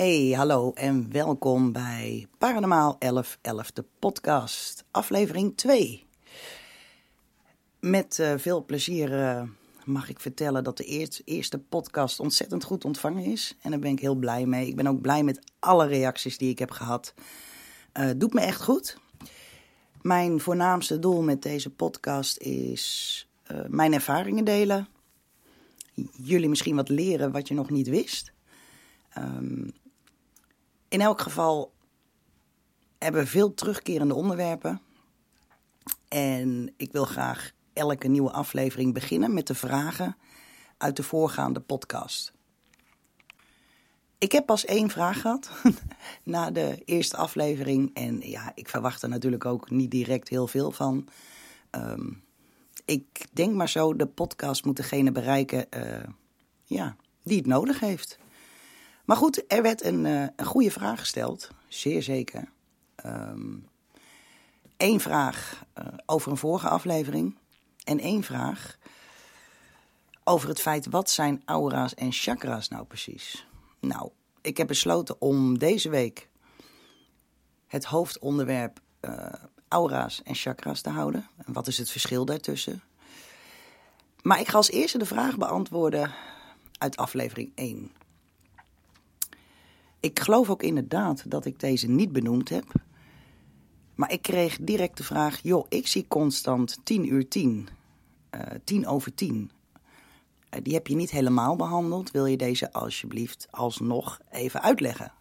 Hey, hallo en welkom bij Paranormaal 1111, de podcast, aflevering 2. Met uh, veel plezier uh, mag ik vertellen dat de eer eerste podcast ontzettend goed ontvangen is. En daar ben ik heel blij mee. Ik ben ook blij met alle reacties die ik heb gehad. Uh, doet me echt goed. Mijn voornaamste doel met deze podcast is mijn ervaringen delen. Jullie misschien wat leren wat je nog niet wist. Um, in elk geval hebben we veel terugkerende onderwerpen. En ik wil graag elke nieuwe aflevering beginnen met de vragen uit de voorgaande podcast. Ik heb pas één vraag gehad na de eerste aflevering. En ja, ik verwacht er natuurlijk ook niet direct heel veel van. Um, ik denk maar zo, de podcast moet degene bereiken uh, ja, die het nodig heeft. Maar goed, er werd een, uh, een goede vraag gesteld, zeer zeker. Eén ehm, vraag uh, over een vorige aflevering en één vraag over het feit wat zijn aura's en chakra's nou precies. Nou, ik heb besloten om deze week het hoofdonderwerp uh, aura's en chakra's te houden. En wat is het verschil daartussen? Maar ik ga als eerste de vraag beantwoorden uit aflevering 1. Ik geloof ook inderdaad dat ik deze niet benoemd heb. Maar ik kreeg direct de vraag: joh, ik zie constant 10 uur 10, uh, 10 over 10. Uh, die heb je niet helemaal behandeld. Wil je deze alsjeblieft alsnog even uitleggen?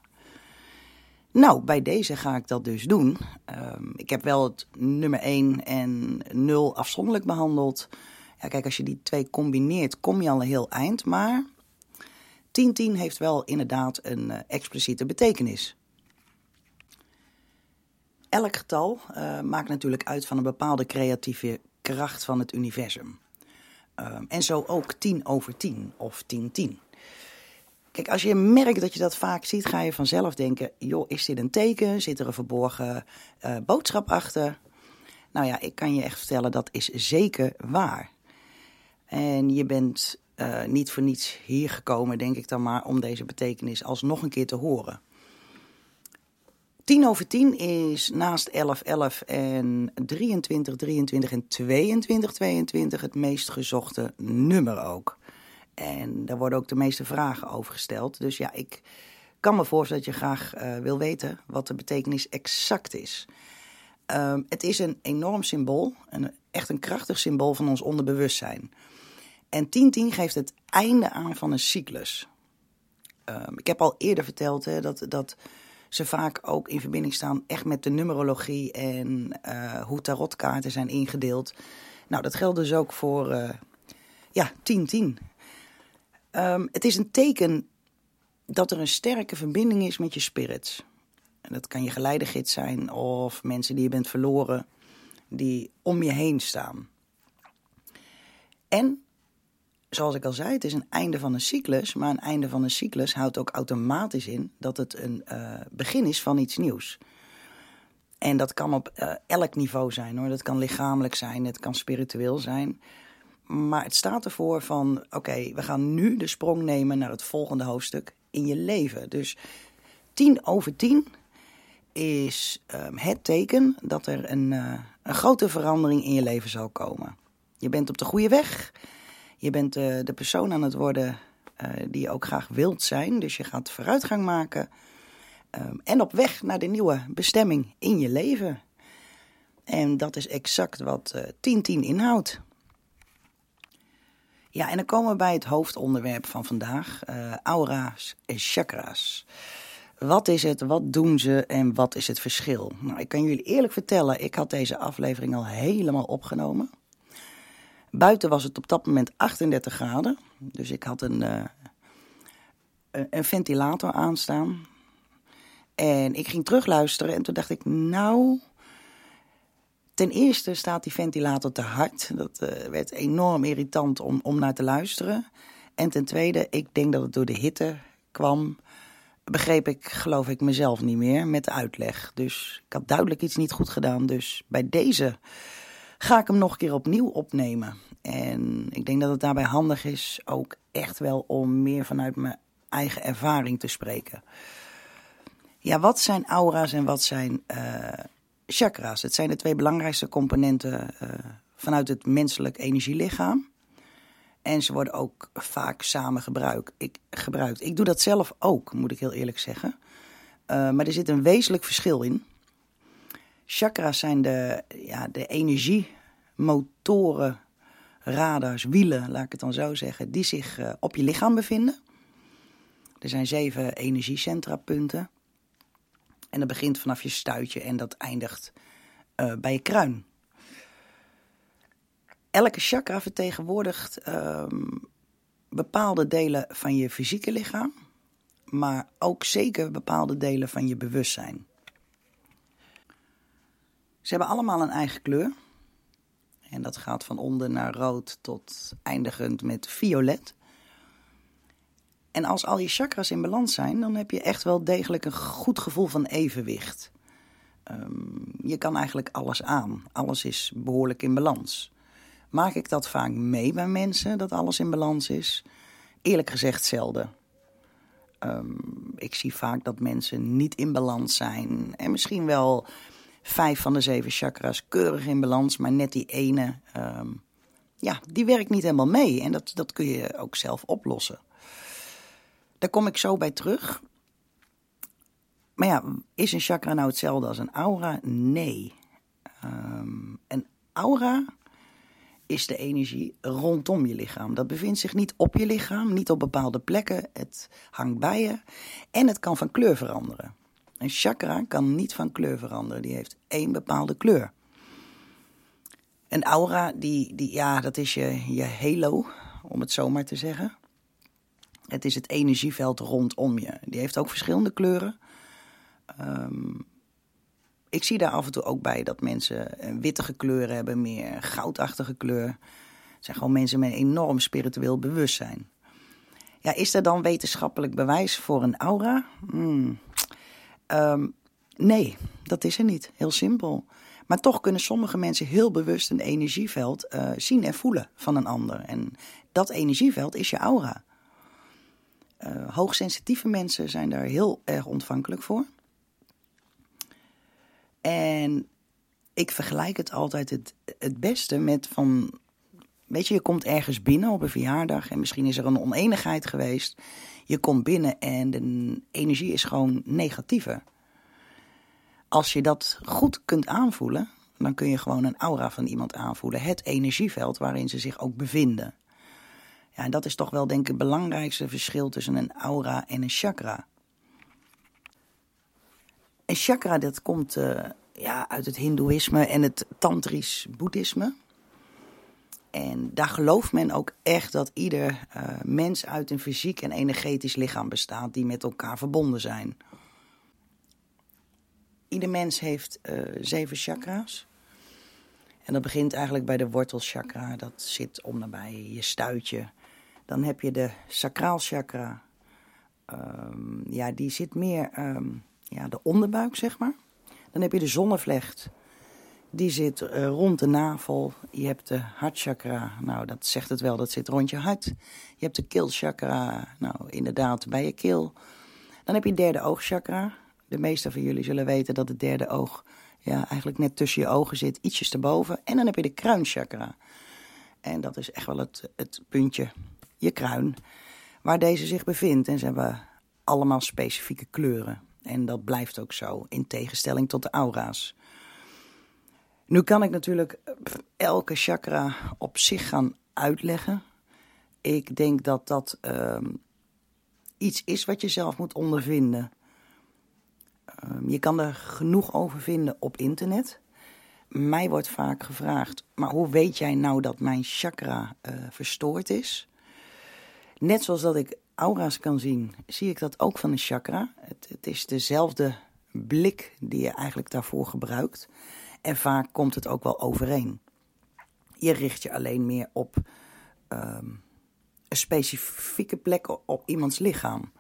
Nou, bij deze ga ik dat dus doen. Uh, ik heb wel het nummer 1 en 0 afzonderlijk behandeld. Ja, kijk, als je die twee combineert, kom je al een heel eind. Maar 1010 heeft wel inderdaad een uh, expliciete betekenis. Elk getal uh, maakt natuurlijk uit van een bepaalde creatieve kracht van het universum. Uh, en zo ook 10 over 10 of 1010. Kijk, als je merkt dat je dat vaak ziet, ga je vanzelf denken: joh, is dit een teken? Zit er een verborgen uh, boodschap achter? Nou ja, ik kan je echt vertellen, dat is zeker waar. En je bent uh, niet voor niets hier gekomen, denk ik dan maar, om deze betekenis alsnog een keer te horen. 10 over 10 is naast 11, 11 en 23, 23 en 22, 22 het meest gezochte nummer ook. En daar worden ook de meeste vragen over gesteld. Dus ja, ik kan me voorstellen dat je graag uh, wil weten wat de betekenis exact is. Um, het is een enorm symbool, echt een krachtig symbool van ons onderbewustzijn. En 10-10 geeft het einde aan van een cyclus. Um, ik heb al eerder verteld hè, dat, dat ze vaak ook in verbinding staan echt met de numerologie en uh, hoe tarotkaarten zijn ingedeeld. Nou, dat geldt dus ook voor uh, ja, 10-10. Um, ehm, het is een teken dat er een sterke verbinding is met je spirits. En dat kan je geleidegids zijn of mensen die je bent verloren, die om je heen staan. En zoals ik al zei, het is een einde van een cyclus. Maar een einde van een cyclus houdt ook automatisch in dat het een uh, begin is van iets nieuws. En dat kan op uh, elk niveau zijn hoor. Dat kan lichamelijk zijn, het kan spiritueel zijn. Maar het staat ervoor van: oké, we gaan nu de sprong nemen naar het volgende hoofdstuk in je leven. Dus 10 over 10 is um, het teken dat er een, uh, een grote verandering in je leven zal komen. Je bent op de goede weg. Je bent de, de persoon aan het worden uh, die je ook graag wilt zijn. Dus je gaat vooruitgang maken. Um, en op weg naar de nieuwe bestemming in je leven. En dat is exact wat uh, 10-10 inhoudt. Ja, en dan komen we bij het hoofdonderwerp van vandaag: uh, aura's en chakra's. Wat is het, wat doen ze en wat is het verschil? Nou, ik kan jullie eerlijk vertellen, ik had deze aflevering al helemaal opgenomen. Buiten was het op dat moment 38 graden. Dus ik had een, uh, een ventilator aanstaan. En ik ging terugluisteren en toen dacht ik, nou. Ten eerste staat die ventilator te hard. Dat uh, werd enorm irritant om, om naar te luisteren. En ten tweede, ik denk dat het door de hitte kwam. Begreep ik, geloof ik, mezelf niet meer met de uitleg. Dus ik had duidelijk iets niet goed gedaan. Dus bij deze ga ik hem nog een keer opnieuw opnemen. En ik denk dat het daarbij handig is ook echt wel om meer vanuit mijn eigen ervaring te spreken. Ja, wat zijn aura's en wat zijn uh, chakra's? Het zijn de twee belangrijkste componenten uh, vanuit het menselijk energielichaam. En ze worden ook vaak samen gebruik, ik, gebruikt. Ik doe dat zelf ook, moet ik heel eerlijk zeggen. Uh, maar er zit een wezenlijk verschil in. Chakra's zijn de, ja, de energiemotoren, radars, wielen, laat ik het dan zo zeggen, die zich uh, op je lichaam bevinden. Er zijn zeven energiecentrapunten. En dat begint vanaf je stuitje en dat eindigt uh, bij je kruin. Elke chakra vertegenwoordigt um, bepaalde delen van je fysieke lichaam, maar ook zeker bepaalde delen van je bewustzijn. Ze hebben allemaal een eigen kleur. En dat gaat van onder naar rood tot eindigend met violet. En als al je chakras in balans zijn, dan heb je echt wel degelijk een goed gevoel van evenwicht. Um, je kan eigenlijk alles aan. Alles is behoorlijk in balans. Maak ik dat vaak mee bij mensen, dat alles in balans is? Eerlijk gezegd zelden. Um, ik zie vaak dat mensen niet in balans zijn. En misschien wel vijf van de zeven chakras keurig in balans, maar net die ene, um, ja, die werkt niet helemaal mee. En dat, dat kun je ook zelf oplossen. Daar kom ik zo bij terug. Maar ja, is een chakra nou hetzelfde als een aura? Nee. Um, een aura is de energie rondom je lichaam. Dat bevindt zich niet op je lichaam, niet op bepaalde plekken. Het hangt bij je en het kan van kleur veranderen. Een chakra kan niet van kleur veranderen, die heeft één bepaalde kleur. Een aura, die, die, ja, dat is je, je halo, om het zo maar te zeggen. Het is het energieveld rondom je. Die heeft ook verschillende kleuren. Um, ik zie daar af en toe ook bij dat mensen een wittige kleur hebben, meer goudachtige kleur. Het zijn gewoon mensen met enorm spiritueel bewustzijn. Ja, is er dan wetenschappelijk bewijs voor een aura? Hmm. Um, nee, dat is er niet. Heel simpel. Maar toch kunnen sommige mensen heel bewust een energieveld uh, zien en voelen van een ander. En dat energieveld is je aura. Uh, hoogsensitieve mensen zijn daar heel erg ontvankelijk voor. En ik vergelijk het altijd het, het beste met van. Weet je, je komt ergens binnen op een verjaardag en misschien is er een oneenigheid geweest. Je komt binnen en de energie is gewoon negatiever. Als je dat goed kunt aanvoelen, dan kun je gewoon een aura van iemand aanvoelen. Het energieveld waarin ze zich ook bevinden. Ja, en dat is toch wel denk ik het belangrijkste verschil tussen een aura en een chakra. Een chakra dat komt uh, ja, uit het hindoeïsme en het tantrisch boeddhisme. En daar gelooft men ook echt dat ieder uh, mens uit een fysiek en energetisch lichaam bestaat die met elkaar verbonden zijn. Ieder mens heeft uh, zeven chakra's. En dat begint eigenlijk bij de wortelchakra. Dat zit om nabij je stuitje. Dan heb je de sacraalchakra. Um, ja, die zit meer um, ja, de onderbuik, zeg maar. Dan heb je de zonnevlecht. Die zit uh, rond de navel. Je hebt de hartchakra. Nou, dat zegt het wel, dat zit rond je hart. Je hebt de keelchakra. Nou, inderdaad, bij je keel. Dan heb je derde oogchakra. De meeste van jullie zullen weten dat het derde oog ja, eigenlijk net tussen je ogen zit, ietsjes erboven. En dan heb je de kruinchakra. En dat is echt wel het, het puntje, je kruin, waar deze zich bevindt. En ze hebben allemaal specifieke kleuren. En dat blijft ook zo, in tegenstelling tot de aura's. Nu kan ik natuurlijk elke chakra op zich gaan uitleggen. Ik denk dat dat uh, iets is wat je zelf moet ondervinden. Uh, je kan er genoeg over vinden op internet. Mij wordt vaak gevraagd, maar hoe weet jij nou dat mijn chakra uh, verstoord is? Net zoals dat ik aura's kan zien, zie ik dat ook van een chakra. Het, het, is dezelfde blik die je eigenlijk daarvoor gebruikt. En vaak komt het ook wel overeen. Je richt je alleen meer op um, een specifieke plek op iemands lichaam.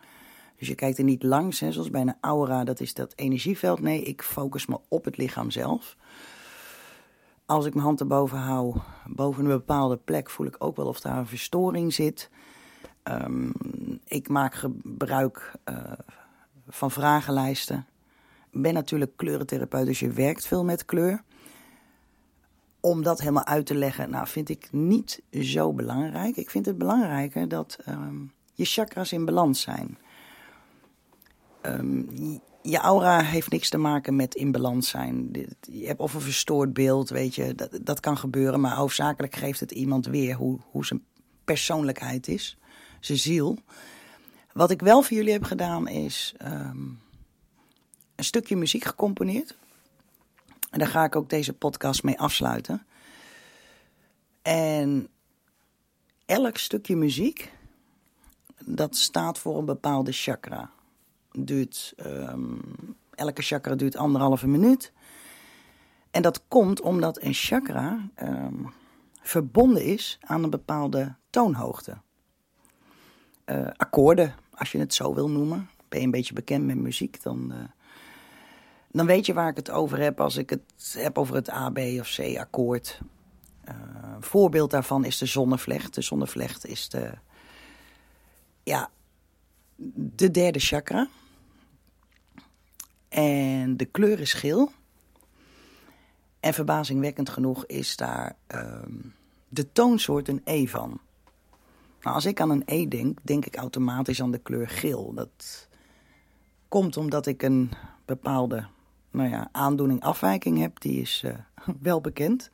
Dus je kijkt er niet langs, hè, zoals bij een aura, dat is dat energieveld. Nee, ik focus me op het lichaam zelf. Als ik mijn hand erboven hou, boven een bepaalde plek, voel ik ook wel of daar een verstoring zit. Um, ik maak gebruik uh, van vragenlijsten. Ben natuurlijk kleurentherapeut, dus je werkt veel met kleur. Om dat helemaal uit te leggen, nou, vind ik niet zo belangrijk. Ik vind het belangrijker dat um, je chakras in balans zijn. Um, je aura heeft niks te maken met in balans zijn. Je hebt of een verstoord beeld, weet je, dat, dat kan gebeuren. Maar hoofdzakelijk geeft het iemand weer hoe, hoe zijn persoonlijkheid is, zijn ziel. Wat ik wel voor jullie heb gedaan is um, een stukje muziek gecomponeerd. En daar ga ik ook deze podcast mee afsluiten. En elk stukje muziek, dat staat voor een bepaalde chakra duurt, um, elke chakra duurt anderhalve minuut. En dat komt omdat een chakra um, verbonden is aan een bepaalde toonhoogte. Uh, akkoorden, als je het zo wil noemen. Ben je een beetje bekend met muziek, dan, uh, dan weet je waar ik het over heb als ik het heb over het A, B of C akkoord. Uh, een voorbeeld daarvan is de zonnevlecht. De zonnevlecht is de, ja, de derde chakra. En de kleur is geel. En verbazingwekkend genoeg is daar um, de toonsoort een E van. Nou, als ik aan een E denk, denk ik automatisch aan de kleur geel. Dat komt omdat ik een bepaalde nou ja, aandoening, afwijking heb. Die is uh, wel bekend.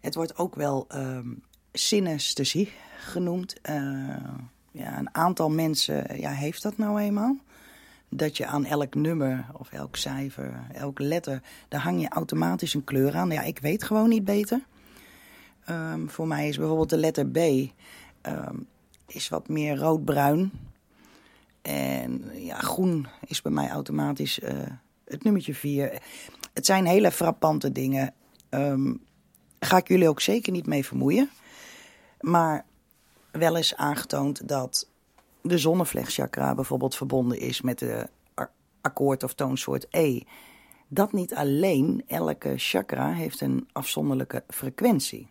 Het wordt ook wel um, synesthesie genoemd. Uh, ja, een aantal mensen ja, heeft dat nou eenmaal dat je aan elk nummer of elk cijfer, elk letter, daar hang je automatisch een kleur aan. Ja, ik weet gewoon niet beter. Um, voor mij is bijvoorbeeld de letter B um, is wat meer roodbruin. En ja, groen is bij mij automatisch uh, het nummertje 4. Het zijn hele frappante dingen. Um, ga ik jullie ook zeker niet mee vermoeien. Maar wel eens aangetoond dat de zonnevlechtchakra bijvoorbeeld verbonden is met de akkoord of toonsoort E. Dat niet alleen, elke chakra heeft een afzonderlijke frequentie.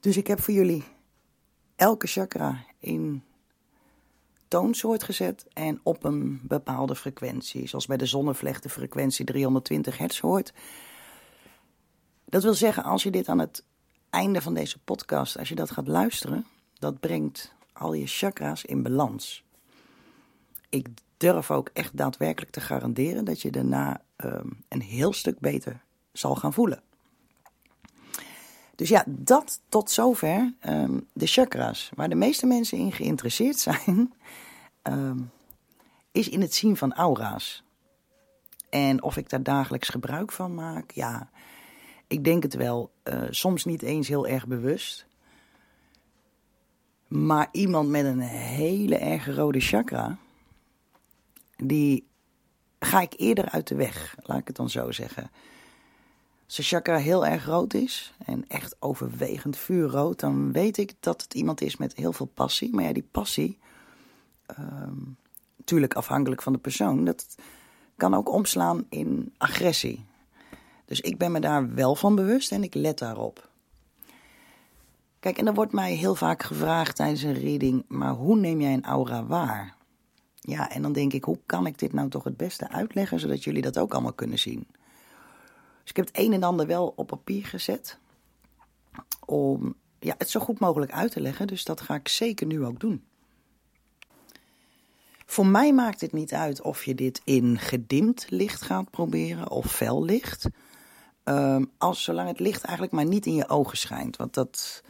Dus ik heb voor jullie elke chakra in toonsoort gezet en op een bepaalde frequentie. Zoals bij de zonnevlecht de frequentie 320 hertz hoort. Dat wil zeggen, als je dit aan het einde van deze podcast, als je dat gaat luisteren, dat brengt al je chakra's in balans. Ik durf ook echt daadwerkelijk te garanderen dat je daarna um, een heel stuk beter zal gaan voelen. Dus ja, dat tot zover um, de chakra's. Waar de meeste mensen in geïnteresseerd zijn, um, is in het zien van aura's. En of ik daar dagelijks gebruik van maak, ja, ik denk het wel. Uh, soms niet eens heel erg bewust. Maar iemand met een hele erg rode chakra, die ga ik eerder uit de weg, laat ik het dan zo zeggen. Als chakra heel erg rood is en echt overwegend vuurrood, dan weet ik dat het iemand is met heel veel passie. Maar ja, die passie, natuurlijk afhankelijk van de persoon, dat kan ook omslaan in agressie. Dus ik ben me daar wel van bewust en ik let daarop. Kijk, en er wordt mij heel vaak gevraagd tijdens een reading, maar hoe neem jij een aura waar? Ja, en dan denk ik, hoe kan ik dit nou toch het beste uitleggen, zodat jullie dat ook allemaal kunnen zien? Dus ik heb het een en ander wel op papier gezet, om ja, het zo goed mogelijk uit te leggen, dus dat ga ik zeker nu ook doen. Voor mij maakt het niet uit of je dit in gedimd licht gaat proberen of fel licht. Um, als, zolang het licht eigenlijk maar niet in je ogen schijnt. Want dat,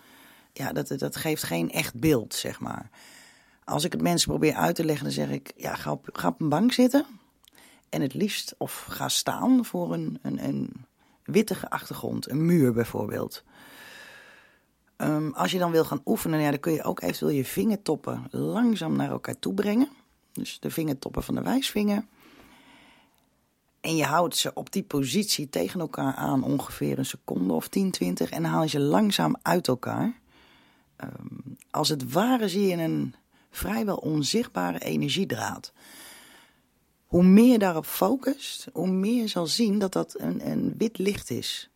ja, dat, dat geeft geen echt beeld, zeg maar. Als ik het mensen probeer uit te leggen, dan zeg ik: ja, ga op, ga op een bank zitten. En het liefst, of ga staan voor een, een, een wittige achtergrond, een muur bijvoorbeeld. Um, als je dan wil gaan oefenen, ja, dan kun je ook eventueel je vingertoppen langzaam naar elkaar toe brengen. Dus de vingertoppen van de wijsvinger. En je houdt ze op die positie tegen elkaar aan ongeveer een seconde of 10, 20. En dan haal je ze langzaam uit elkaar. Um, als het ware zie je een vrijwel onzichtbare energiedraad. Hoe meer je daarop focust, hoe meer je zal zien dat dat een, een wit licht is.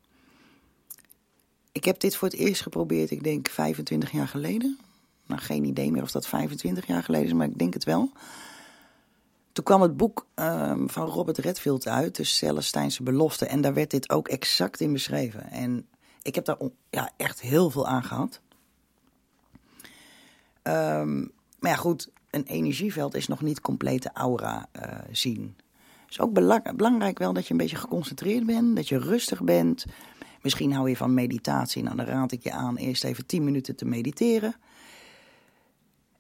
Ik heb dit voor het eerst geprobeerd, ik denk 25 jaar geleden. Nou, geen idee meer of dat 25 jaar geleden is, maar ik denk het wel. Toen kwam het boek ehm, van Robert Redfield uit, de Celestijnse Belofte. En daar werd dit ook exact in beschreven. En ik heb daar ja, echt heel veel aan gehad. Ehm, maar ja, goed, een energieveld is nog niet complete aura uh, zien. Het is ook belangrijk wel dat je een beetje geconcentreerd bent, dat je rustig bent. Misschien hou je van meditatie. Nou, dan raad ik je aan eerst even 10 minuten te mediteren.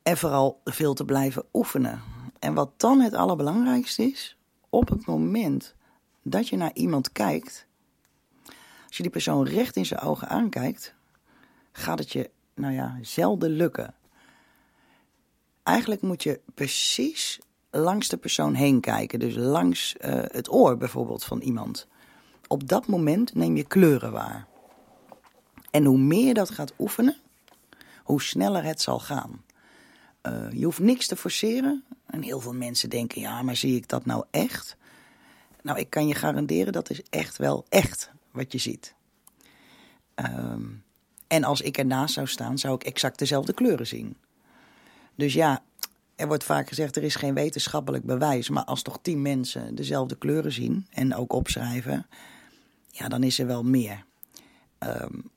En vooral veel te blijven oefenen. En wat dan het allerbelangrijkste is, op het moment dat je naar iemand kijkt, als je die persoon recht in zijn ogen aankijkt, gaat het je, nou ja, zelden lukken. Eigenlijk moet je precies langs de persoon heen kijken. Dus langs uh, het oor bijvoorbeeld van iemand. Op dat moment neem je kleuren waar. En hoe meer dat gaat oefenen, hoe sneller het zal gaan. Uh, je hoeft niks te forceren. En heel veel mensen denken, ja, maar zie ik dat nou echt? Nou, ik kan je garanderen, dat is echt wel echt wat je ziet. Um, en als ik ernaast zou staan, zou ik exact dezelfde kleuren zien. Dus ja, er wordt vaak gezegd, er is geen wetenschappelijk bewijs. Maar als toch tien mensen dezelfde kleuren zien en ook opschrijven, ja, dan is er wel meer. Um,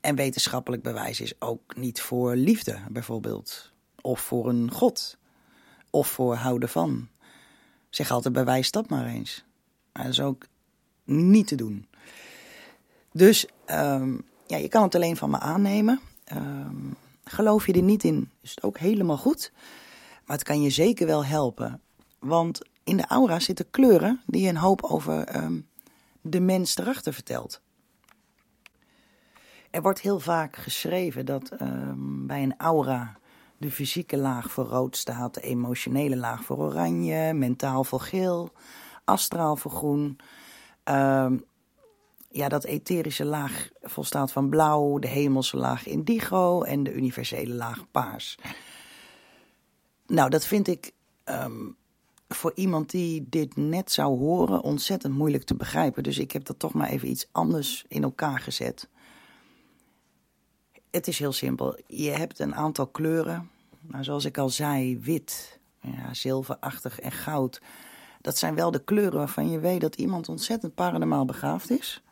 en wetenschappelijk bewijs is ook niet voor liefde, bijvoorbeeld. Of voor een god. Of voor houden van. Zeg altijd, bewijs dat maar eens. Maar dat is ook niet te doen. Dus um, ja, je kan het alleen van me aannemen. Um, geloof je er niet in, is het ook helemaal goed. Maar het kan je zeker wel helpen. Want in de aura zitten kleuren die een hoop over um, de mens erachter vertelt. Er wordt heel vaak geschreven dat um, bij een aura de fysieke laag voor rood staat, de emotionele laag voor oranje, mentaal voor geel, astraal voor groen. Um, ja, dat etherische laag volstaat van blauw, de hemelse laag indigo en de universele laag paars. Nou, dat vind ik um, voor iemand die dit net zou horen ontzettend moeilijk te begrijpen. Dus ik heb dat toch maar even iets anders in elkaar gezet. Het is heel simpel. Je hebt een aantal kleuren. Nou, zoals ik al zei, wit, ja, zilverachtig en goud. Dat zijn wel de kleuren waarvan je weet dat iemand ontzettend paranormaal begaafd is.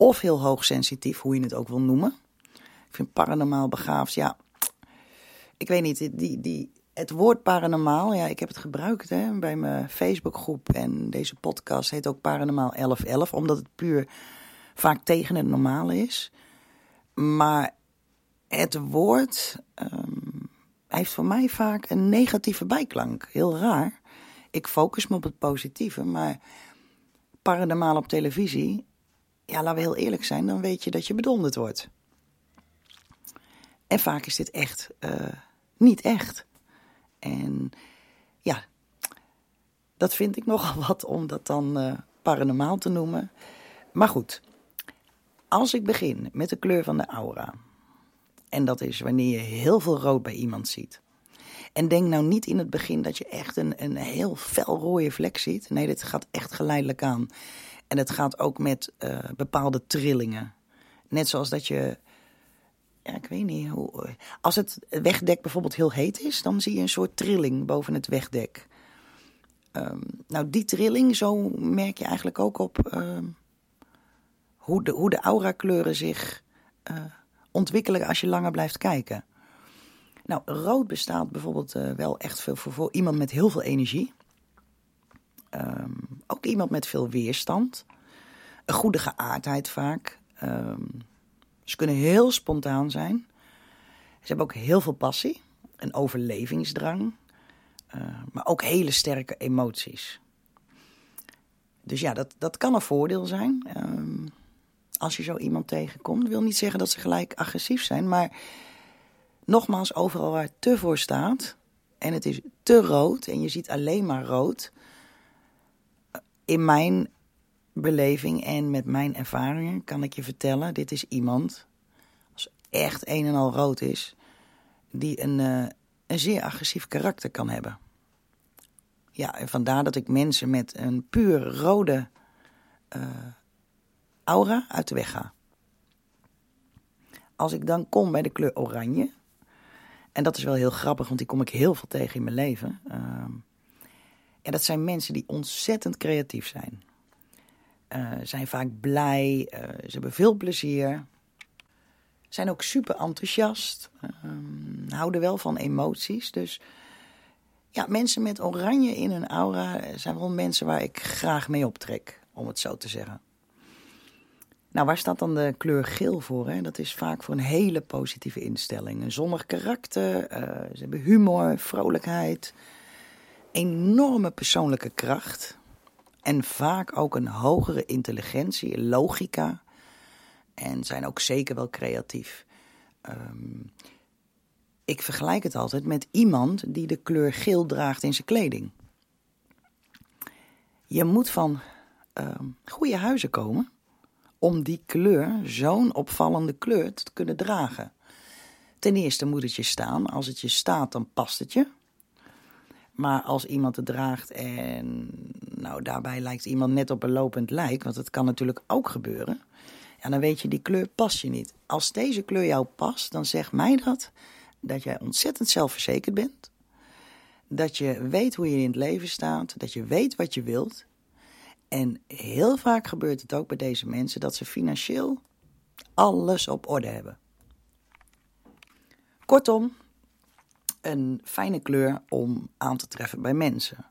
Of heel hoogsensitief, hoe je het ook wil noemen. Ik vind paranormaal begaafd, ja. Ik weet niet, die, die, het woord paranormaal, ja, ik heb het gebruikt hè, bij mijn Facebookgroep. En deze podcast heet ook Paranormaal 1111, omdat het puur vaak tegen het normale is. Maar het woord um, heeft voor mij vaak een negatieve bijklank. Heel raar. Ik focus me op het positieve, maar paranormaal op televisie, ja, laten we heel eerlijk zijn, dan weet je dat je bedonderd wordt. En vaak is dit echt uh, niet echt. En ja, dat vind ik nogal wat om dat dan uh, paranormaal te noemen. Maar goed, als ik begin met de kleur van de aura. En dat is wanneer je heel veel rood bij iemand ziet. En denk nou niet in het begin dat je echt een, een heel fel rode vlek ziet. Nee, dit gaat echt geleidelijk aan. En het gaat ook met uh, bepaalde trillingen. Net zoals dat je. Ja, ik weet niet hoe. Als het wegdek bijvoorbeeld heel heet is, dan zie je een soort trilling boven het wegdek. Um, nou, die trilling, zo merk je eigenlijk ook op uh, hoe, de, hoe de aurakleuren zich uh, ontwikkelen als je langer blijft kijken. Nou, rood bestaat bijvoorbeeld uh, wel echt veel voor, voor iemand met heel veel energie. Um, ook iemand met veel weerstand. Een goede geaardheid vaak. Um, ze kunnen heel spontaan zijn. Ze hebben ook heel veel passie. Een overlevingsdrang. Uh, maar ook hele sterke emoties. Dus ja, dat, dat kan een voordeel zijn. Als je zo iemand tegenkomt. Wil niet zeggen dat ze gelijk agressief zijn. Maar nogmaals, overal waar te voor staat. En het is te rood. En je ziet alleen maar rood in mijn beleving en met mijn ervaringen kan ik je vertellen: dit is iemand, als echt een en al rood is, die een, uh, een zeer agressief karakter kan hebben. Ja, en vandaar dat ik mensen met een puur rode uh, aura uit de weg ga. Als ik dan kom bij de kleur oranje, En dat is wel heel grappig, want die kom ik heel veel tegen in mijn leven. Ehm, en dat zijn mensen die ontzettend creatief zijn. Uh, zijn vaak blij, uh, ze hebben veel plezier. Zijn ook super enthousiast. Um, houden wel van emoties. Dus ja, mensen met oranje in hun aura zijn wel mensen waar ik graag mee optrek, om het zo te zeggen. Nou, waar staat dan de kleur geel voor? Hè? Dat is vaak voor een hele positieve instelling. Een zonnig karakter, uh, ze hebben humor, vrolijkheid, enorme persoonlijke kracht. En vaak ook een hogere intelligentie, logica. En zijn ook zeker wel creatief. Um, ik vergelijk het altijd met iemand die de kleur geel draagt in zijn kleding. Je moet van uh, goede huizen komen om die kleur, zo'n opvallende kleur, te kunnen dragen. Ten eerste moet het je staan. Als het je staat, dan past het je. Maar als iemand het draagt en nou, daarbij lijkt iemand net op een lopend lijk, want dat kan natuurlijk ook gebeuren. Ja, dan weet je, die kleur past je niet. Als deze kleur jou past, dan zegt mij dat dat jij ontzettend zelfverzekerd bent. Dat je weet hoe je in het leven staat. Dat je weet wat je wilt. En heel vaak gebeurt het ook bij deze mensen dat ze financieel alles op orde hebben. Kortom, een fijne kleur om aan te treffen bij mensen.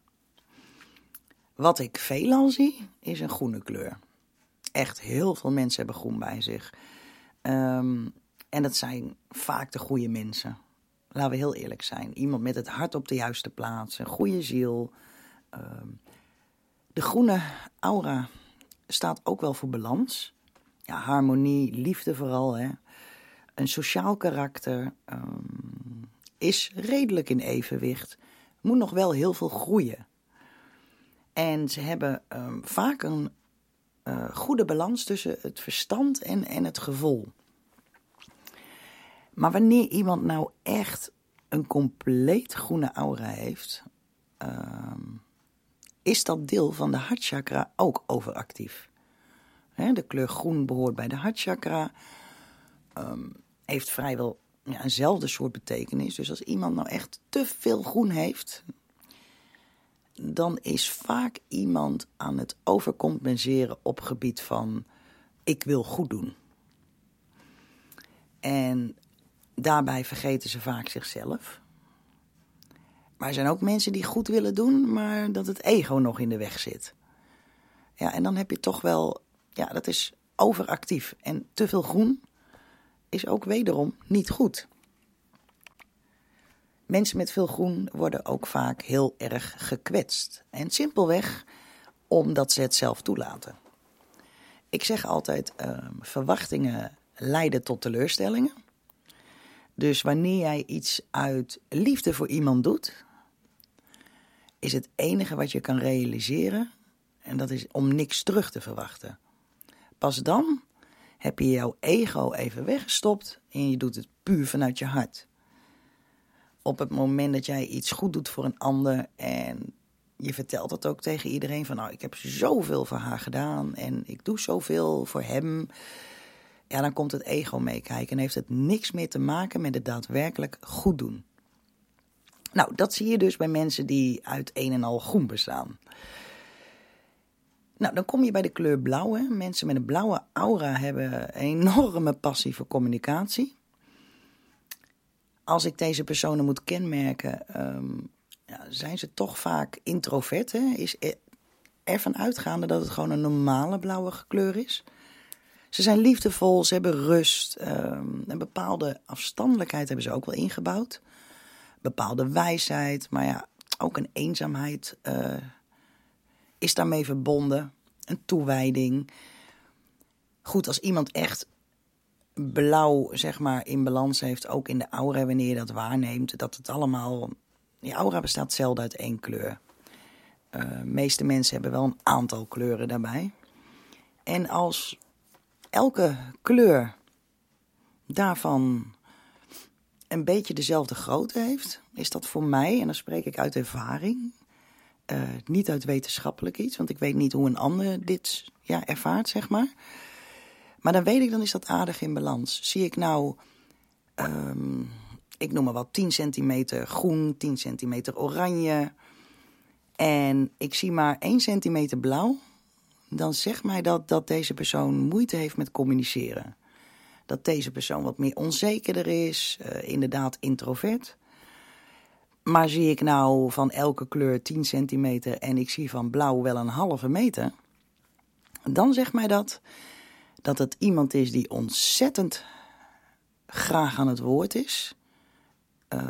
Wat ik veelal zie, is een groene kleur. Echt heel veel mensen hebben groen bij zich. Um, en dat zijn vaak de goede mensen. Laten we heel eerlijk zijn. Iemand met het hart op de juiste plaats, een goede ziel. Ehm, de groene aura staat ook wel voor balans. Ja, harmonie, liefde vooral. Hè. Een sociaal karakter um, is redelijk in evenwicht. Moet nog wel heel veel groeien. En ze hebben um, vaak een uh, goede balans tussen het verstand en, en het gevoel. Maar wanneer iemand nou echt een compleet groene aura heeft, uh, is dat deel van de hartchakra ook overactief. De kleur groen behoort bij de hartchakra, um, heeft vrijwel ja, eenzelfde soort betekenis. Dus als iemand nou echt te veel groen heeft, dan is vaak iemand aan het overcompenseren op gebied van ik wil goed doen. En daarbij vergeten ze vaak zichzelf. Maar er zijn ook mensen die goed willen doen, maar dat het ego nog in de weg zit. Ja, en dan heb je toch wel, ja, dat is overactief. En te veel groen is ook wederom niet goed. Mensen met veel groen worden ook vaak heel erg gekwetst. En simpelweg omdat ze het zelf toelaten. Ik zeg altijd: uh, verwachtingen leiden tot teleurstellingen. Dus wanneer jij iets uit liefde voor iemand doet, is het enige wat je kan realiseren, en dat is om niks terug te verwachten. Pas dan heb je jouw ego even weggestopt en je doet het puur vanuit je hart. Op het moment dat jij iets goed doet voor een ander en je vertelt het ook tegen iedereen van nou ik heb zoveel voor haar gedaan en ik doe zoveel voor hem ja, dan komt het ego meekijken en heeft het niks meer te maken met het daadwerkelijk goed doen. Nou, dat zie je dus bij mensen die uit een en al groen bestaan. Nou, dan kom je bij de kleur blauw. Hè. Mensen met een blauwe aura hebben enorme passie voor communicatie. Als ik deze personen moet kenmerken, um, ja, zijn ze toch vaak introvert. Hè? Is ervan uitgaande dat het gewoon een normale blauwe kleur is. Ze zijn liefdevol, ze hebben rust. Um, een bepaalde afstandelijkheid hebben ze ook wel ingebouwd. Bepaalde wijsheid, maar ja, ook een eenzaamheid uh, is daarmee verbonden. Een toewijding. Goed, als iemand echt blauw, zeg maar, in balans heeft, ook in de aura, wanneer je dat waarneemt, dat het allemaal. Die aura bestaat zelden uit één kleur. De meeste mensen hebben wel een aantal kleuren daarbij. En als elke kleur daarvan een beetje dezelfde grootte heeft, is dat voor mij, en dan spreek ik uit ervaring, uh, niet uit wetenschappelijk iets, want ik weet niet hoe een ander dit ja, ervaart, zeg maar. Maar dan weet ik, dan is dat aardig in balans. Zie ik nou um, ik noem maar wat, 10 centimeter groen, 10 centimeter oranje. En ik zie maar 1 centimeter blauw. Dan zegt mij dat dat deze persoon moeite heeft met communiceren. Dat deze persoon wat meer onzekerder is, uh, inderdaad introvert. Maar zie ik nou van elke kleur 10 centimeter en ik zie van blauw wel een halve meter, dan zegt mij dat dat het iemand is die ontzettend graag aan het woord is. Uh,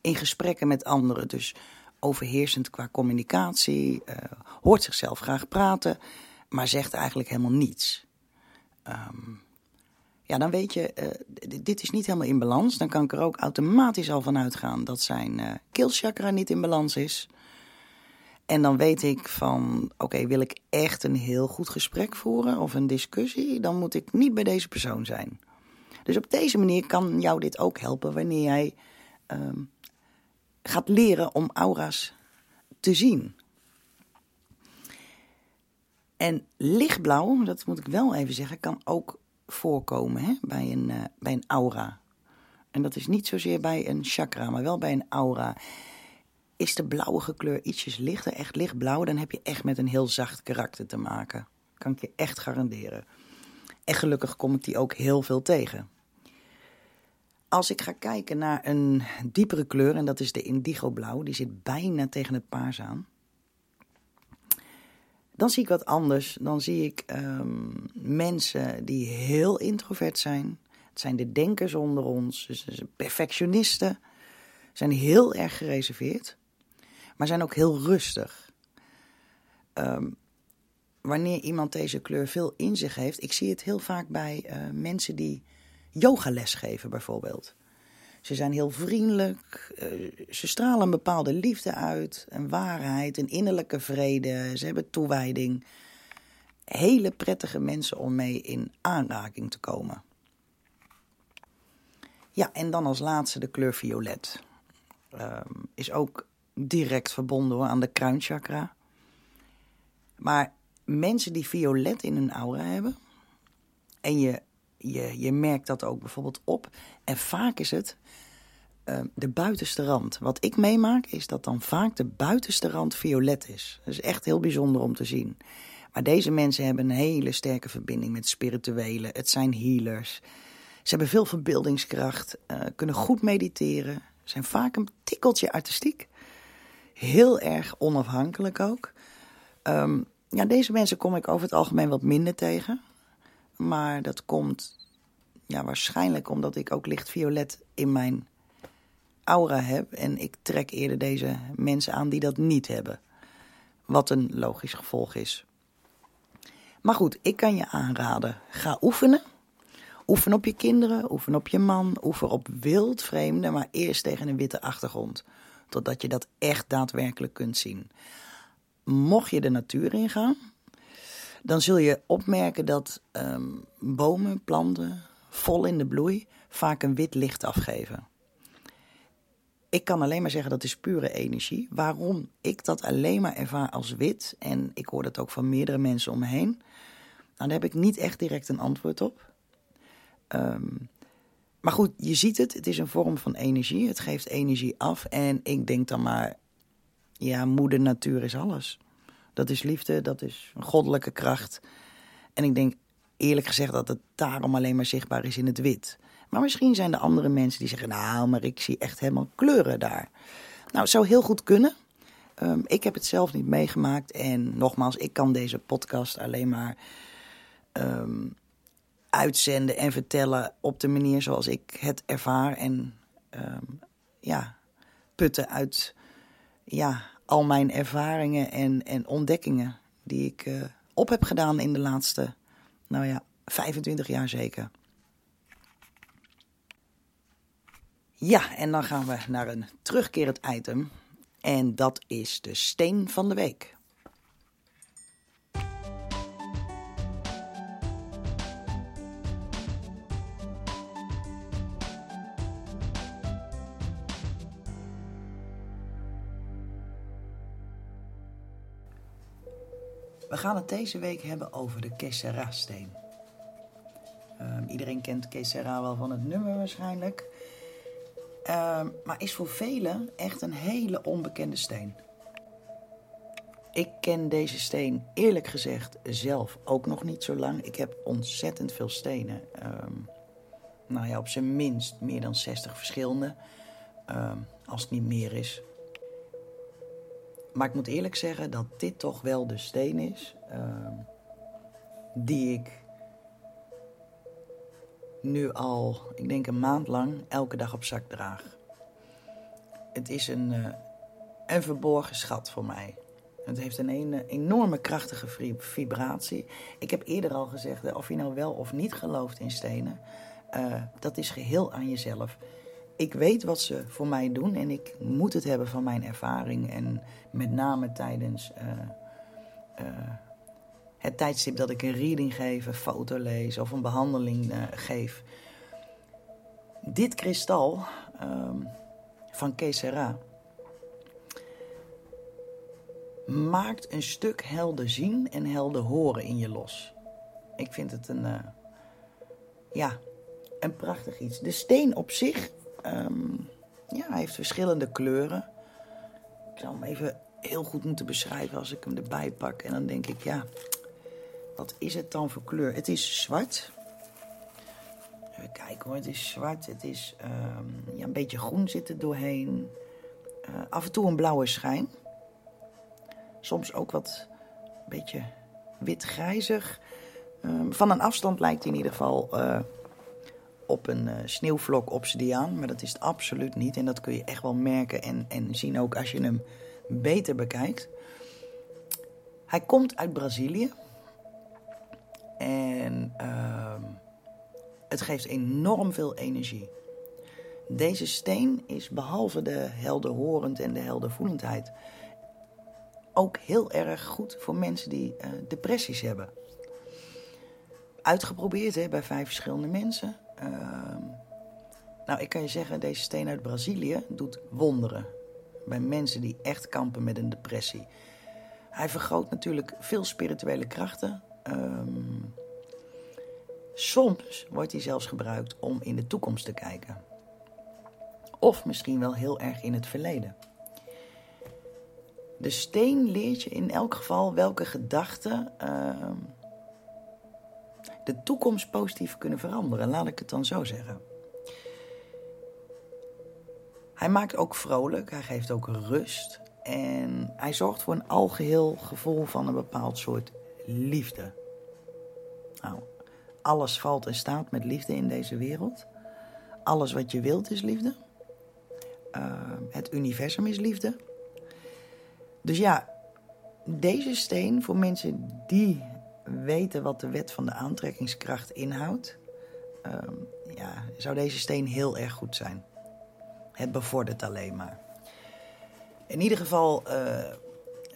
in gesprekken met anderen, dus overheersend qua communicatie, uh, hoort zichzelf graag praten, maar zegt eigenlijk helemaal niets. Um, ja, dan weet je, uh, dit is niet helemaal in balans. Dan kan ik er ook automatisch al van uitgaan dat zijn uh, keelchakra niet in balans is. En dan weet ik van, oké, wil ik echt een heel goed gesprek voeren of een discussie, dan moet ik niet bij deze persoon zijn. Dus op deze manier kan jou dit ook helpen wanneer jij uh, gaat leren om aura's te zien. En lichtblauw, dat moet ik wel even zeggen, kan ook voorkomen hè, bij, een, uh, bij een aura. En dat is niet zozeer bij een chakra, maar wel bij een aura. Is de blauwe kleur ietsjes lichter, echt lichtblauw, dan heb je echt met een heel zacht karakter te maken. Kan ik je echt garanderen. En gelukkig kom ik die ook heel veel tegen. Als ik ga kijken naar een diepere kleur, en dat is de indigo blauw, die zit bijna tegen het paars aan dan zie ik wat anders. Dan zie ik um, mensen die heel introvert zijn. Het zijn de denkers onder ons, dus perfectionisten. Zijn heel erg gereserveerd, maar zijn ook heel rustig. Um, wanneer iemand deze kleur veel in zich heeft, ik zie het heel vaak bij uh, mensen die yogales geven bijvoorbeeld. Ze zijn heel vriendelijk. Uh, ze stralen een bepaalde liefde uit, een waarheid, een innerlijke vrede. Ze hebben toewijding. Hele prettige mensen om mee in aanraking te komen. Ja, en dan als laatste de kleur violet. Uh, is ook direct verbonden aan de kruinchakra. Maar mensen die violet in hun aura hebben, en je je, je merkt dat ook bijvoorbeeld op. En vaak is het uh, de buitenste rand. Wat ik meemaak is dat dan vaak de buitenste rand violet is. Dat is echt heel bijzonder om te zien. Maar deze mensen hebben een hele sterke verbinding met spirituele. Het zijn healers. Ze hebben veel verbeeldingskracht, uh, kunnen goed mediteren, zijn vaak een tikkeltje artistiek. Heel erg onafhankelijk ook. Um, ja, deze mensen kom ik over het algemeen wat minder tegen. Maar dat komt ja, waarschijnlijk omdat ik ook licht violet in mijn aura heb. En ik trek eerder deze mensen aan die dat niet hebben. Wat een logisch gevolg is. Maar goed, ik kan je aanraden. Ga oefenen. Oefen op je kinderen, oefen op je man, oefen op wildvreemden, maar eerst tegen een witte achtergrond. Totdat je dat echt daadwerkelijk kunt zien. Mocht je de natuur ingaan, dan zul je opmerken dat um, bomen, planten, vol in de bloei, vaak een wit licht afgeven. Ik kan alleen maar zeggen dat is pure energie. Waarom ik dat alleen maar ervaar als wit, en ik hoor dat ook van meerdere mensen om me heen, nou, daar heb ik niet echt direct een antwoord op. Um, maar goed, je ziet het, het is een vorm van energie. Het geeft energie af. En ik denk dan maar, ja, moeder natuur is alles. Dat is liefde, dat is een goddelijke kracht. En ik denk eerlijk gezegd dat het daarom alleen maar zichtbaar is in het wit. Maar misschien zijn er andere mensen die zeggen: Nou, maar ik zie echt helemaal kleuren daar. Nou, het zou heel goed kunnen. Um, ik heb het zelf niet meegemaakt. En nogmaals, ik kan deze podcast alleen maar um, uitzenden en vertellen op de manier zoals ik het ervaar. En um, ja, putten uit ja, al mijn ervaringen en, en ontdekkingen die ik uh, op heb gedaan in de laatste, nou ja, 25 jaar zeker. Ja, en dan gaan we naar een terugkerend item. En dat is de steen van de week. We gaan het deze week hebben over de Kesera-steen. Um, iedereen kent Kesera wel van het nummer waarschijnlijk. Ehm, maar is voor velen echt een hele onbekende steen. Ik ken deze steen eerlijk gezegd zelf ook nog niet zo lang. Ik heb ontzettend veel stenen. Ehm, nou ja, op zijn minst meer dan 60 verschillende. Ehm, als het niet meer is. Maar ik moet eerlijk zeggen dat dit toch wel de steen is die ik nu al, ik denk een maand lang, elke dag op zak draag. Het is een, uh, verborgen schat voor mij. Het heeft een, enorme krachtige vibratie. Ik heb eerder al gezegd, of je nou wel of niet gelooft in stenen, uh, dat is geheel aan jezelf. Ik weet wat ze voor mij doen en ik moet het hebben van mijn ervaring. En met name tijdens uh, het tijdstip dat ik een reading geef, een foto lees of een behandeling uh, geef. Dit kristal um, van Kesera maakt een stuk helder zien en helder horen in je los. Ik vind het een, ja, een prachtig iets. De steen op zich um, ja, heeft verschillende kleuren. Ik zou hem even heel goed moeten beschrijven als ik hem erbij pak. En dan denk ik, ja, wat is het dan voor kleur? Het is zwart. Even kijken hoor, het is zwart. Het is um, ja, een beetje groen zit er doorheen. Uh, af en toe een blauwe schijn. Soms ook wat een beetje wit-grijzig. Um, van een afstand lijkt hij in ieder geval uh, op een uh, sneeuwvlok obsidiaan. Maar dat is het absoluut niet. En dat kun je echt wel merken en, en zien ook als je hem beter bekijkt. Hij komt uit Brazilië. En uh, het geeft enorm veel energie. Deze steen is behalve de helderhorend en de heldervoelendheid ook heel erg goed voor mensen die uh, depressies hebben. Uitgeprobeerd hè, bij vijf verschillende mensen. Uh, nou, ik kan je zeggen, deze steen uit Brazilië doet wonderen. Bij mensen die echt kampen met een depressie. Hij vergroot natuurlijk veel spirituele krachten. Um, soms wordt hij zelfs gebruikt om in de toekomst te kijken. Of misschien wel heel erg in het verleden. De steen leert je in elk geval welke gedachten uh, de toekomst positief kunnen veranderen. Laat ik het dan zo zeggen. Hij maakt ook vrolijk, hij geeft ook rust. En hij zorgt voor een algeheel gevoel van een bepaald soort liefde. Nou, alles valt en staat met liefde in deze wereld. Alles wat je wilt is liefde. Uh, het universum is liefde. Dus ja, deze steen voor mensen die weten wat de wet van de aantrekkingskracht inhoudt, uh, ja, zou deze steen heel erg goed zijn. Het bevordert alleen maar. In ieder geval uh,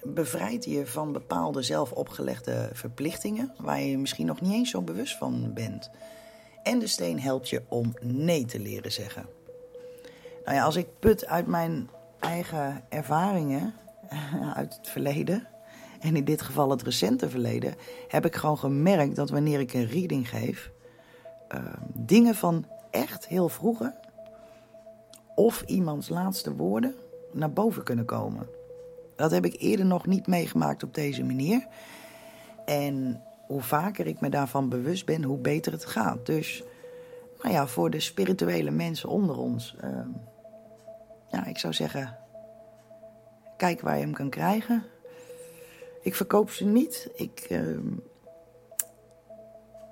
bevrijdt je van bepaalde zelf opgelegde verplichtingen waar je misschien nog niet eens zo bewust van bent. En de steen helpt je om nee te leren zeggen. Nou ja, als ik put uit mijn eigen ervaringen uit het verleden, en in dit geval het recente verleden, heb ik gewoon gemerkt dat wanneer ik een reading geef, uh, dingen van echt heel vroeger of iemands laatste woorden naar boven kunnen komen. Dat heb ik eerder nog niet meegemaakt op deze manier. En hoe vaker ik me daarvan bewust ben, hoe beter het gaat. Dus, nou ja, voor de spirituele mensen onder ons. Uh, ja, ik zou zeggen, kijk waar je hem kan krijgen. Ik verkoop ze niet. Ik, uh,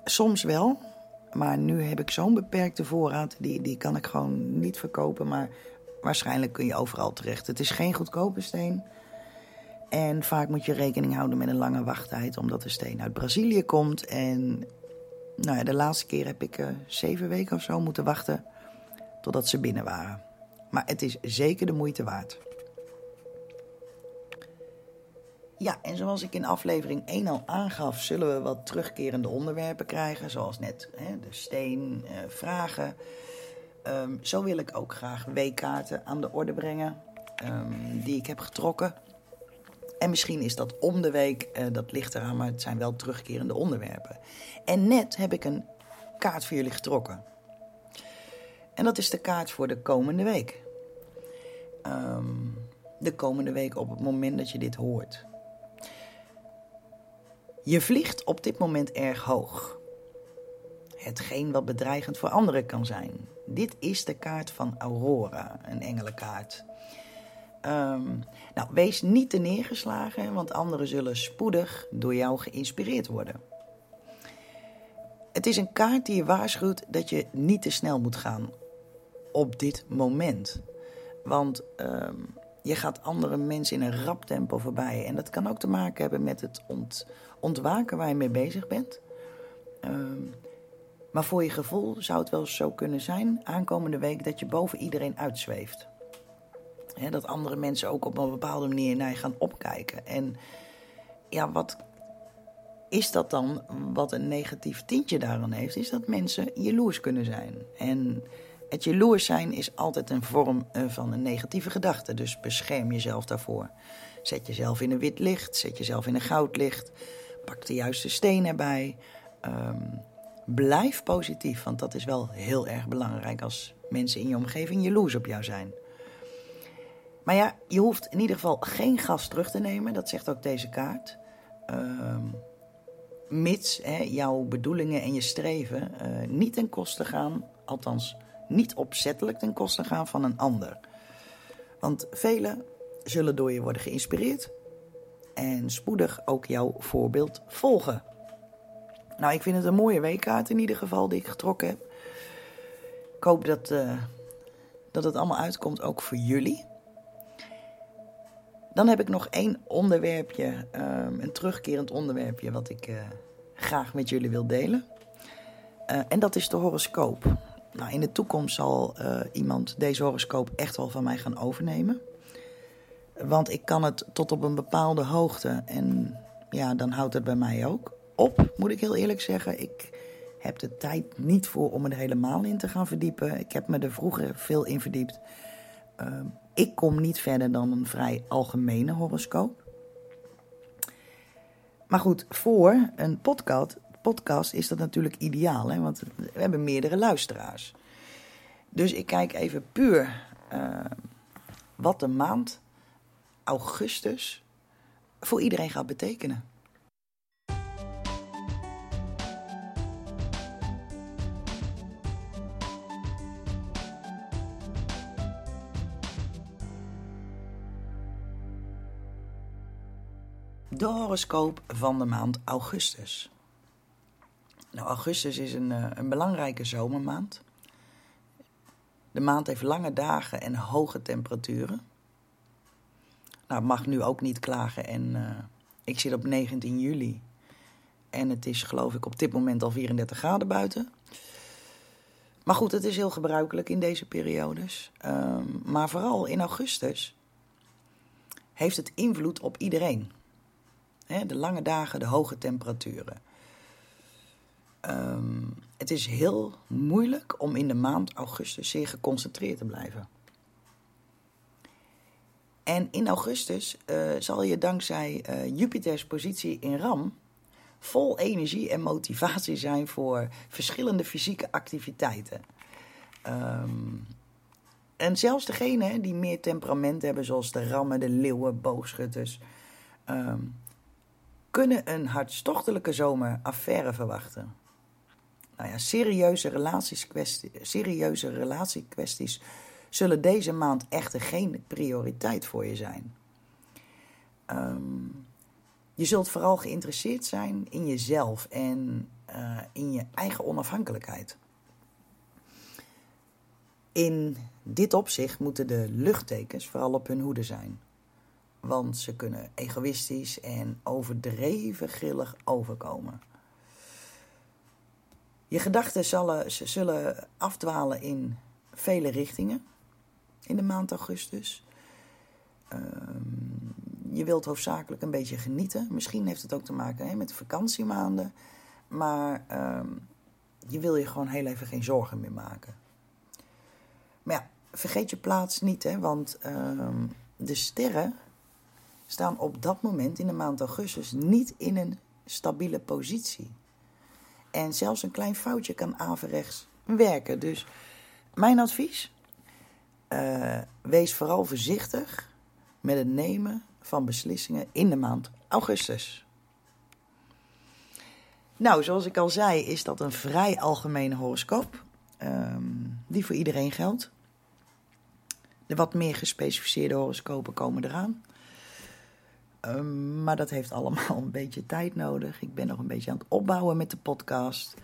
soms wel. Maar nu heb ik zo'n beperkte voorraad. Die, die kan ik gewoon niet verkopen. Maar waarschijnlijk kun je overal terecht. Het is geen goedkope steen. En vaak moet je rekening houden met een lange wachttijd, omdat de steen uit Brazilië komt. En nou ja, de laatste keer heb ik uh, zeven weken of zo moeten wachten totdat ze binnen waren. Maar het is zeker de moeite waard. Ja, en zoals ik in aflevering 1 al aangaf, zullen we wat terugkerende onderwerpen krijgen. Zoals net hè, de steen, uh, vragen. Um, zo wil ik ook graag weekkaarten aan de orde brengen. Um, die ik heb getrokken. En misschien is dat om de week, uh, dat ligt eraan, maar het zijn wel terugkerende onderwerpen. En net heb ik een kaart voor jullie getrokken. En dat is de kaart voor de komende week. Ehm, de komende week op het moment dat je dit hoort. Je vliegt op dit moment erg hoog. Hetgeen wat bedreigend voor anderen kan zijn. Dit is de kaart van Aurora, een engelenkaart. Um, nou, wees niet te neergeslagen, want anderen zullen spoedig door jou geïnspireerd worden. Het is een kaart die je waarschuwt dat je niet te snel moet gaan op dit moment. Want um, je gaat andere mensen in een rap tempo voorbij. En dat kan ook te maken hebben met het ont, ontwaken waar je mee bezig bent. Um, maar voor je gevoel zou het wel zo kunnen zijn, aankomende week, dat je boven iedereen uitzweeft. dat andere mensen ook op een bepaalde manier naar je gaan opkijken. En ja, wat is dat dan wat een negatief tintje daaraan heeft? Is dat mensen jaloers kunnen zijn. En het jaloers zijn is altijd een vorm eh, van een negatieve gedachte. Dus bescherm jezelf daarvoor. Zet jezelf in een wit licht, zet jezelf in een goud licht. Pak de juiste steen erbij. Um, blijf positief, want dat is wel heel erg belangrijk als mensen in je omgeving jaloers op jou zijn. Maar ja, je hoeft in ieder geval geen gas terug te nemen, dat zegt ook deze kaart. Uh, mits hè, jouw bedoelingen en je streven uh, niet ten koste gaan, althans niet opzettelijk ten koste gaan van een ander. Want velen zullen door je worden geïnspireerd en spoedig ook jouw voorbeeld volgen. Nou, ik vind het een mooie weekkaart in ieder geval die ik getrokken heb. Ik hoop dat, uh, dat het allemaal uitkomt ook voor jullie. Dan heb ik nog één onderwerpje, um, een terugkerend onderwerpje, wat ik uh, graag met jullie wil delen. Uh, en dat is de horoscoop. Nou, in de toekomst zal iemand deze horoscoop echt wel van mij gaan overnemen. Want ik kan het tot op een bepaalde hoogte en ja, dan houdt het bij mij ook op, moet ik heel eerlijk zeggen. Ik heb de tijd niet voor om er helemaal in te gaan verdiepen. Ik heb me er vroeger veel in verdiept. Uh, ik kom niet verder dan een vrij algemene horoscoop. Maar goed, voor een podcast, podcast is dat natuurlijk ideaal, hè? want we hebben meerdere luisteraars. Dus ik kijk even puur uh, wat de maand augustus voor iedereen gaat betekenen. de horoscoop van de maand augustus. Nou, augustus is een, eh, een belangrijke zomermaand. De maand heeft lange dagen en hoge temperaturen. Nou, mag nu ook niet klagen en uh, ik zit op 19 juli. En het is geloof ik op dit moment al 34 graden buiten. Maar goed, het is heel gebruikelijk in deze periodes. Um, maar vooral in augustus heeft het invloed op iedereen de lange dagen, de hoge temperaturen. Ehm, het is heel moeilijk om in de maand augustus zeer geconcentreerd te blijven. En in augustus uh, zal je dankzij uh, Jupiters positie in Ram vol energie en motivatie zijn voor verschillende fysieke activiteiten. Um, en zelfs degenen die meer temperament hebben, zoals de rammen, de leeuwen, boogschutters, um, kunnen een hartstochtelijke zomer affaire verwachten. Nou ja, serieuze, relatieskwesties, serieuze relatiekwesties zullen deze maand echter geen prioriteit voor je zijn. Um, je zult vooral geïnteresseerd zijn in jezelf en uh, in je eigen onafhankelijkheid. In dit opzicht moeten de luchttekens vooral op hun hoede zijn want ze kunnen egoïstisch en overdreven grillig overkomen. Je gedachten zullen, zullen afdwalen in vele richtingen in de maand augustus. Um, je wilt hoofdzakelijk een beetje genieten. Misschien heeft het ook te maken hè, met vakantiemaanden. Maar um, je wil je gewoon heel even geen zorgen meer maken. Maar ja, vergeet je plaats niet, hè, want um, de sterren staan op dat moment in de maand augustus niet in een stabiele positie. En zelfs een klein foutje kan averechts werken. Dus mijn advies? Uh, wees vooral voorzichtig met het nemen van beslissingen in de maand augustus. Nou, zoals ik al zei, is dat een vrij algemene horoscoop. Um, die voor iedereen geldt. De wat meer gespecificeerde horoscopen komen eraan. Um, maar dat heeft allemaal een beetje tijd nodig. Ik ben nog een beetje aan het opbouwen met de podcast.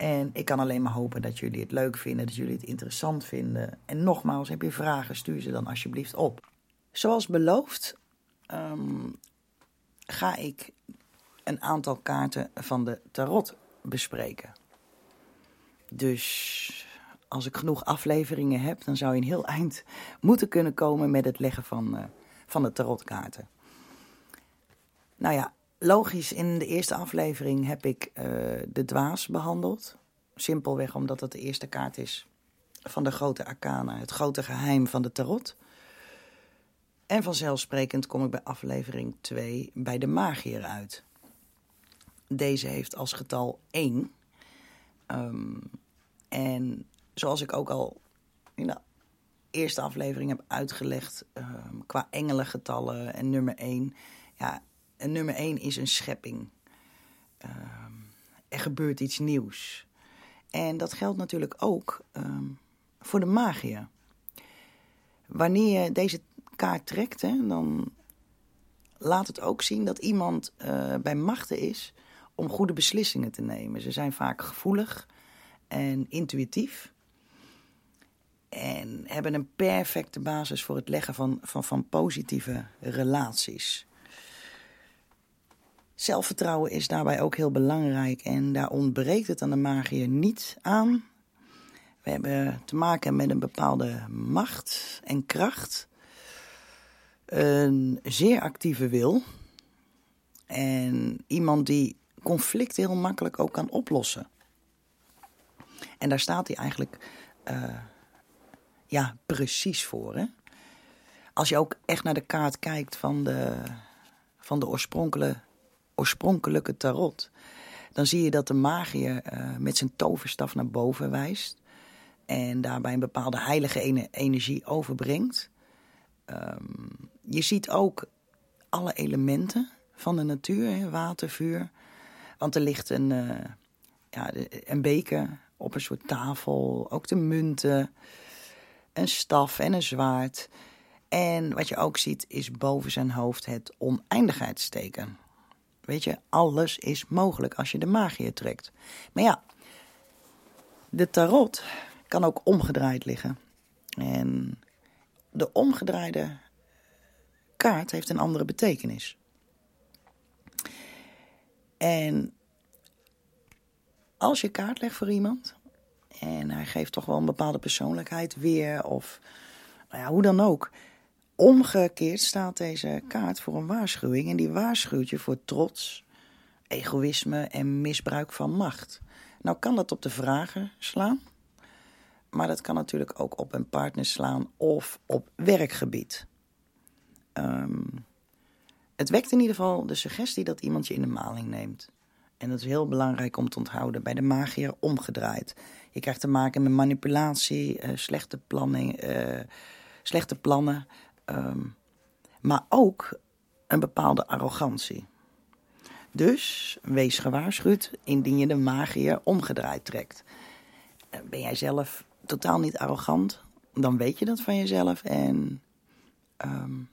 En ik kan alleen maar hopen dat jullie het leuk vinden, dat jullie het interessant vinden. En nogmaals, heb je vragen, stuur ze dan alsjeblieft op. Zoals beloofd um, ga ik een aantal kaarten van de tarot bespreken. Dus als ik genoeg afleveringen heb, dan zou je een heel eind moeten kunnen komen met het leggen van, uh, van de tarotkaarten. Nou ja, logisch, in de eerste aflevering heb ik uh, de dwaas behandeld. Simpelweg omdat het de eerste kaart is van de grote arcana, het grote geheim van de tarot. En vanzelfsprekend kom ik bij aflevering 2 bij de magier uit. Deze heeft als getal 1. Um, en zoals ik ook al in de eerste aflevering heb uitgelegd, um, qua engelengetallen en nummer 1. Ja, en nummer 1 is een schepping. Um, er gebeurt iets nieuws. En dat geldt natuurlijk ook um, voor de magier. Wanneer je deze kaart trekt, hè, dan laat het ook zien dat iemand uh, bij machten is om goede beslissingen te nemen. Ze zijn vaak gevoelig en intuïtief. En hebben een perfecte basis voor het leggen van, van, van positieve relaties. Zelfvertrouwen is daarbij ook heel belangrijk en daar ontbreekt het aan de magier niet aan. We hebben te maken met een bepaalde macht en kracht. Een zeer actieve wil. En iemand die conflicten heel makkelijk ook kan oplossen. En daar staat hij eigenlijk uh, ja, precies voor. Hè? Als je ook echt naar de kaart kijkt van de, van de oorspronkelijke, oorspronkelijke tarot, dan zie je dat de magier uh, met zijn toverstaf naar boven wijst. En daarbij een bepaalde heilige energie overbrengt. Um, je ziet ook alle elementen van de natuur, water, vuur. Want er ligt een, uh, ja, een beker op een soort tafel, ook de munten, een staf en een zwaard. En wat je ook ziet is boven zijn hoofd het oneindigheidsteken. Weet je, alles is mogelijk als je de magie trekt. Maar ja, de tarot kan ook omgedraaid liggen. En de omgedraaide kaart heeft een andere betekenis. En als je kaart legt voor iemand en hij geeft toch wel een bepaalde persoonlijkheid weer, of nou ja, hoe dan ook. Omgekeerd staat deze kaart voor een waarschuwing en die waarschuwt je voor trots, egoïsme en misbruik van macht. Nou kan dat op de vragen slaan, maar dat kan natuurlijk ook op een partner slaan of op werkgebied. Um, het wekt in ieder geval de suggestie dat iemand je in de maling neemt. En dat is heel belangrijk om te onthouden. Bij de magier omgedraaid. Je krijgt te maken met manipulatie, slechte, planning, slechte plannen. Um, maar ook een bepaalde arrogantie. Dus wees gewaarschuwd indien je de magier omgedraaid trekt. Uh, ben jij zelf totaal niet arrogant, dan weet je dat van jezelf. En um,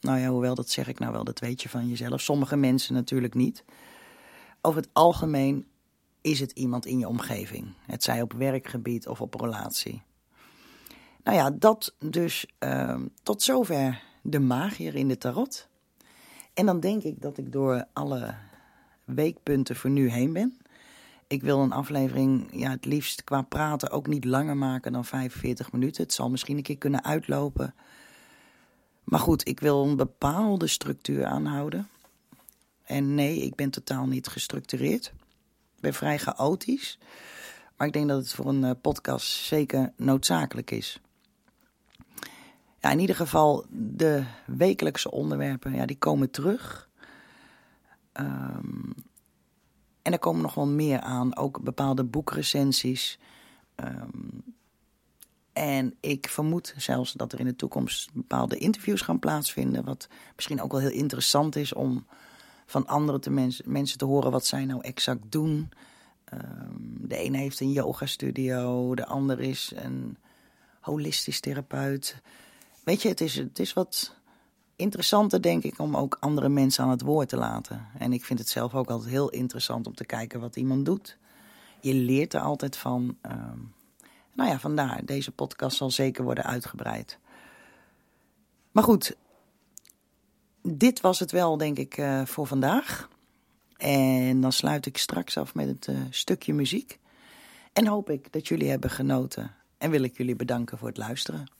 nou ja, hoewel dat zeg ik nou wel, dat weet je van jezelf. Sommige mensen natuurlijk niet. Over het algemeen is het iemand in je omgeving. Het zij op werkgebied of op relatie. Nou ja, dat dus uh, tot zover de magier in de tarot. En dan denk ik dat ik door alle weekpunten voor nu heen ben. Ik wil een aflevering, ja, het liefst qua praten ook niet langer maken dan 45 minuten. Het zal misschien een keer kunnen uitlopen. Maar goed, ik wil een bepaalde structuur aanhouden. En nee, ik ben totaal niet gestructureerd. Ik ben vrij chaotisch. Maar ik denk dat het voor een eh, podcast zeker noodzakelijk is. Ja, in ieder geval, de wekelijkse onderwerpen, ja, die komen terug. Um, en er komen nog wel meer aan. Ook bepaalde boekrecensies. Um, En ik vermoed zelfs dat er in de toekomst bepaalde interviews gaan plaatsvinden. Wat misschien ook wel heel interessant is om van andere te mens, mensen te horen wat zij nou exact doen. Ehm, de ene heeft een yoga studio, de ander is een holistisch therapeut. Weet je, het is, het is wat interessanter, denk ik, om ook andere mensen aan het woord te laten. En ik vind het zelf ook altijd heel interessant om te kijken wat iemand doet. Je leert er altijd van. Ehm, nou ja, vandaar. Deze podcast zal zeker worden uitgebreid. Maar goed, dit was het wel, denk ik, uh, voor vandaag. En dan sluit ik straks af met het uh, stukje muziek. En hoop ik dat jullie hebben genoten. En wil ik jullie bedanken voor het luisteren.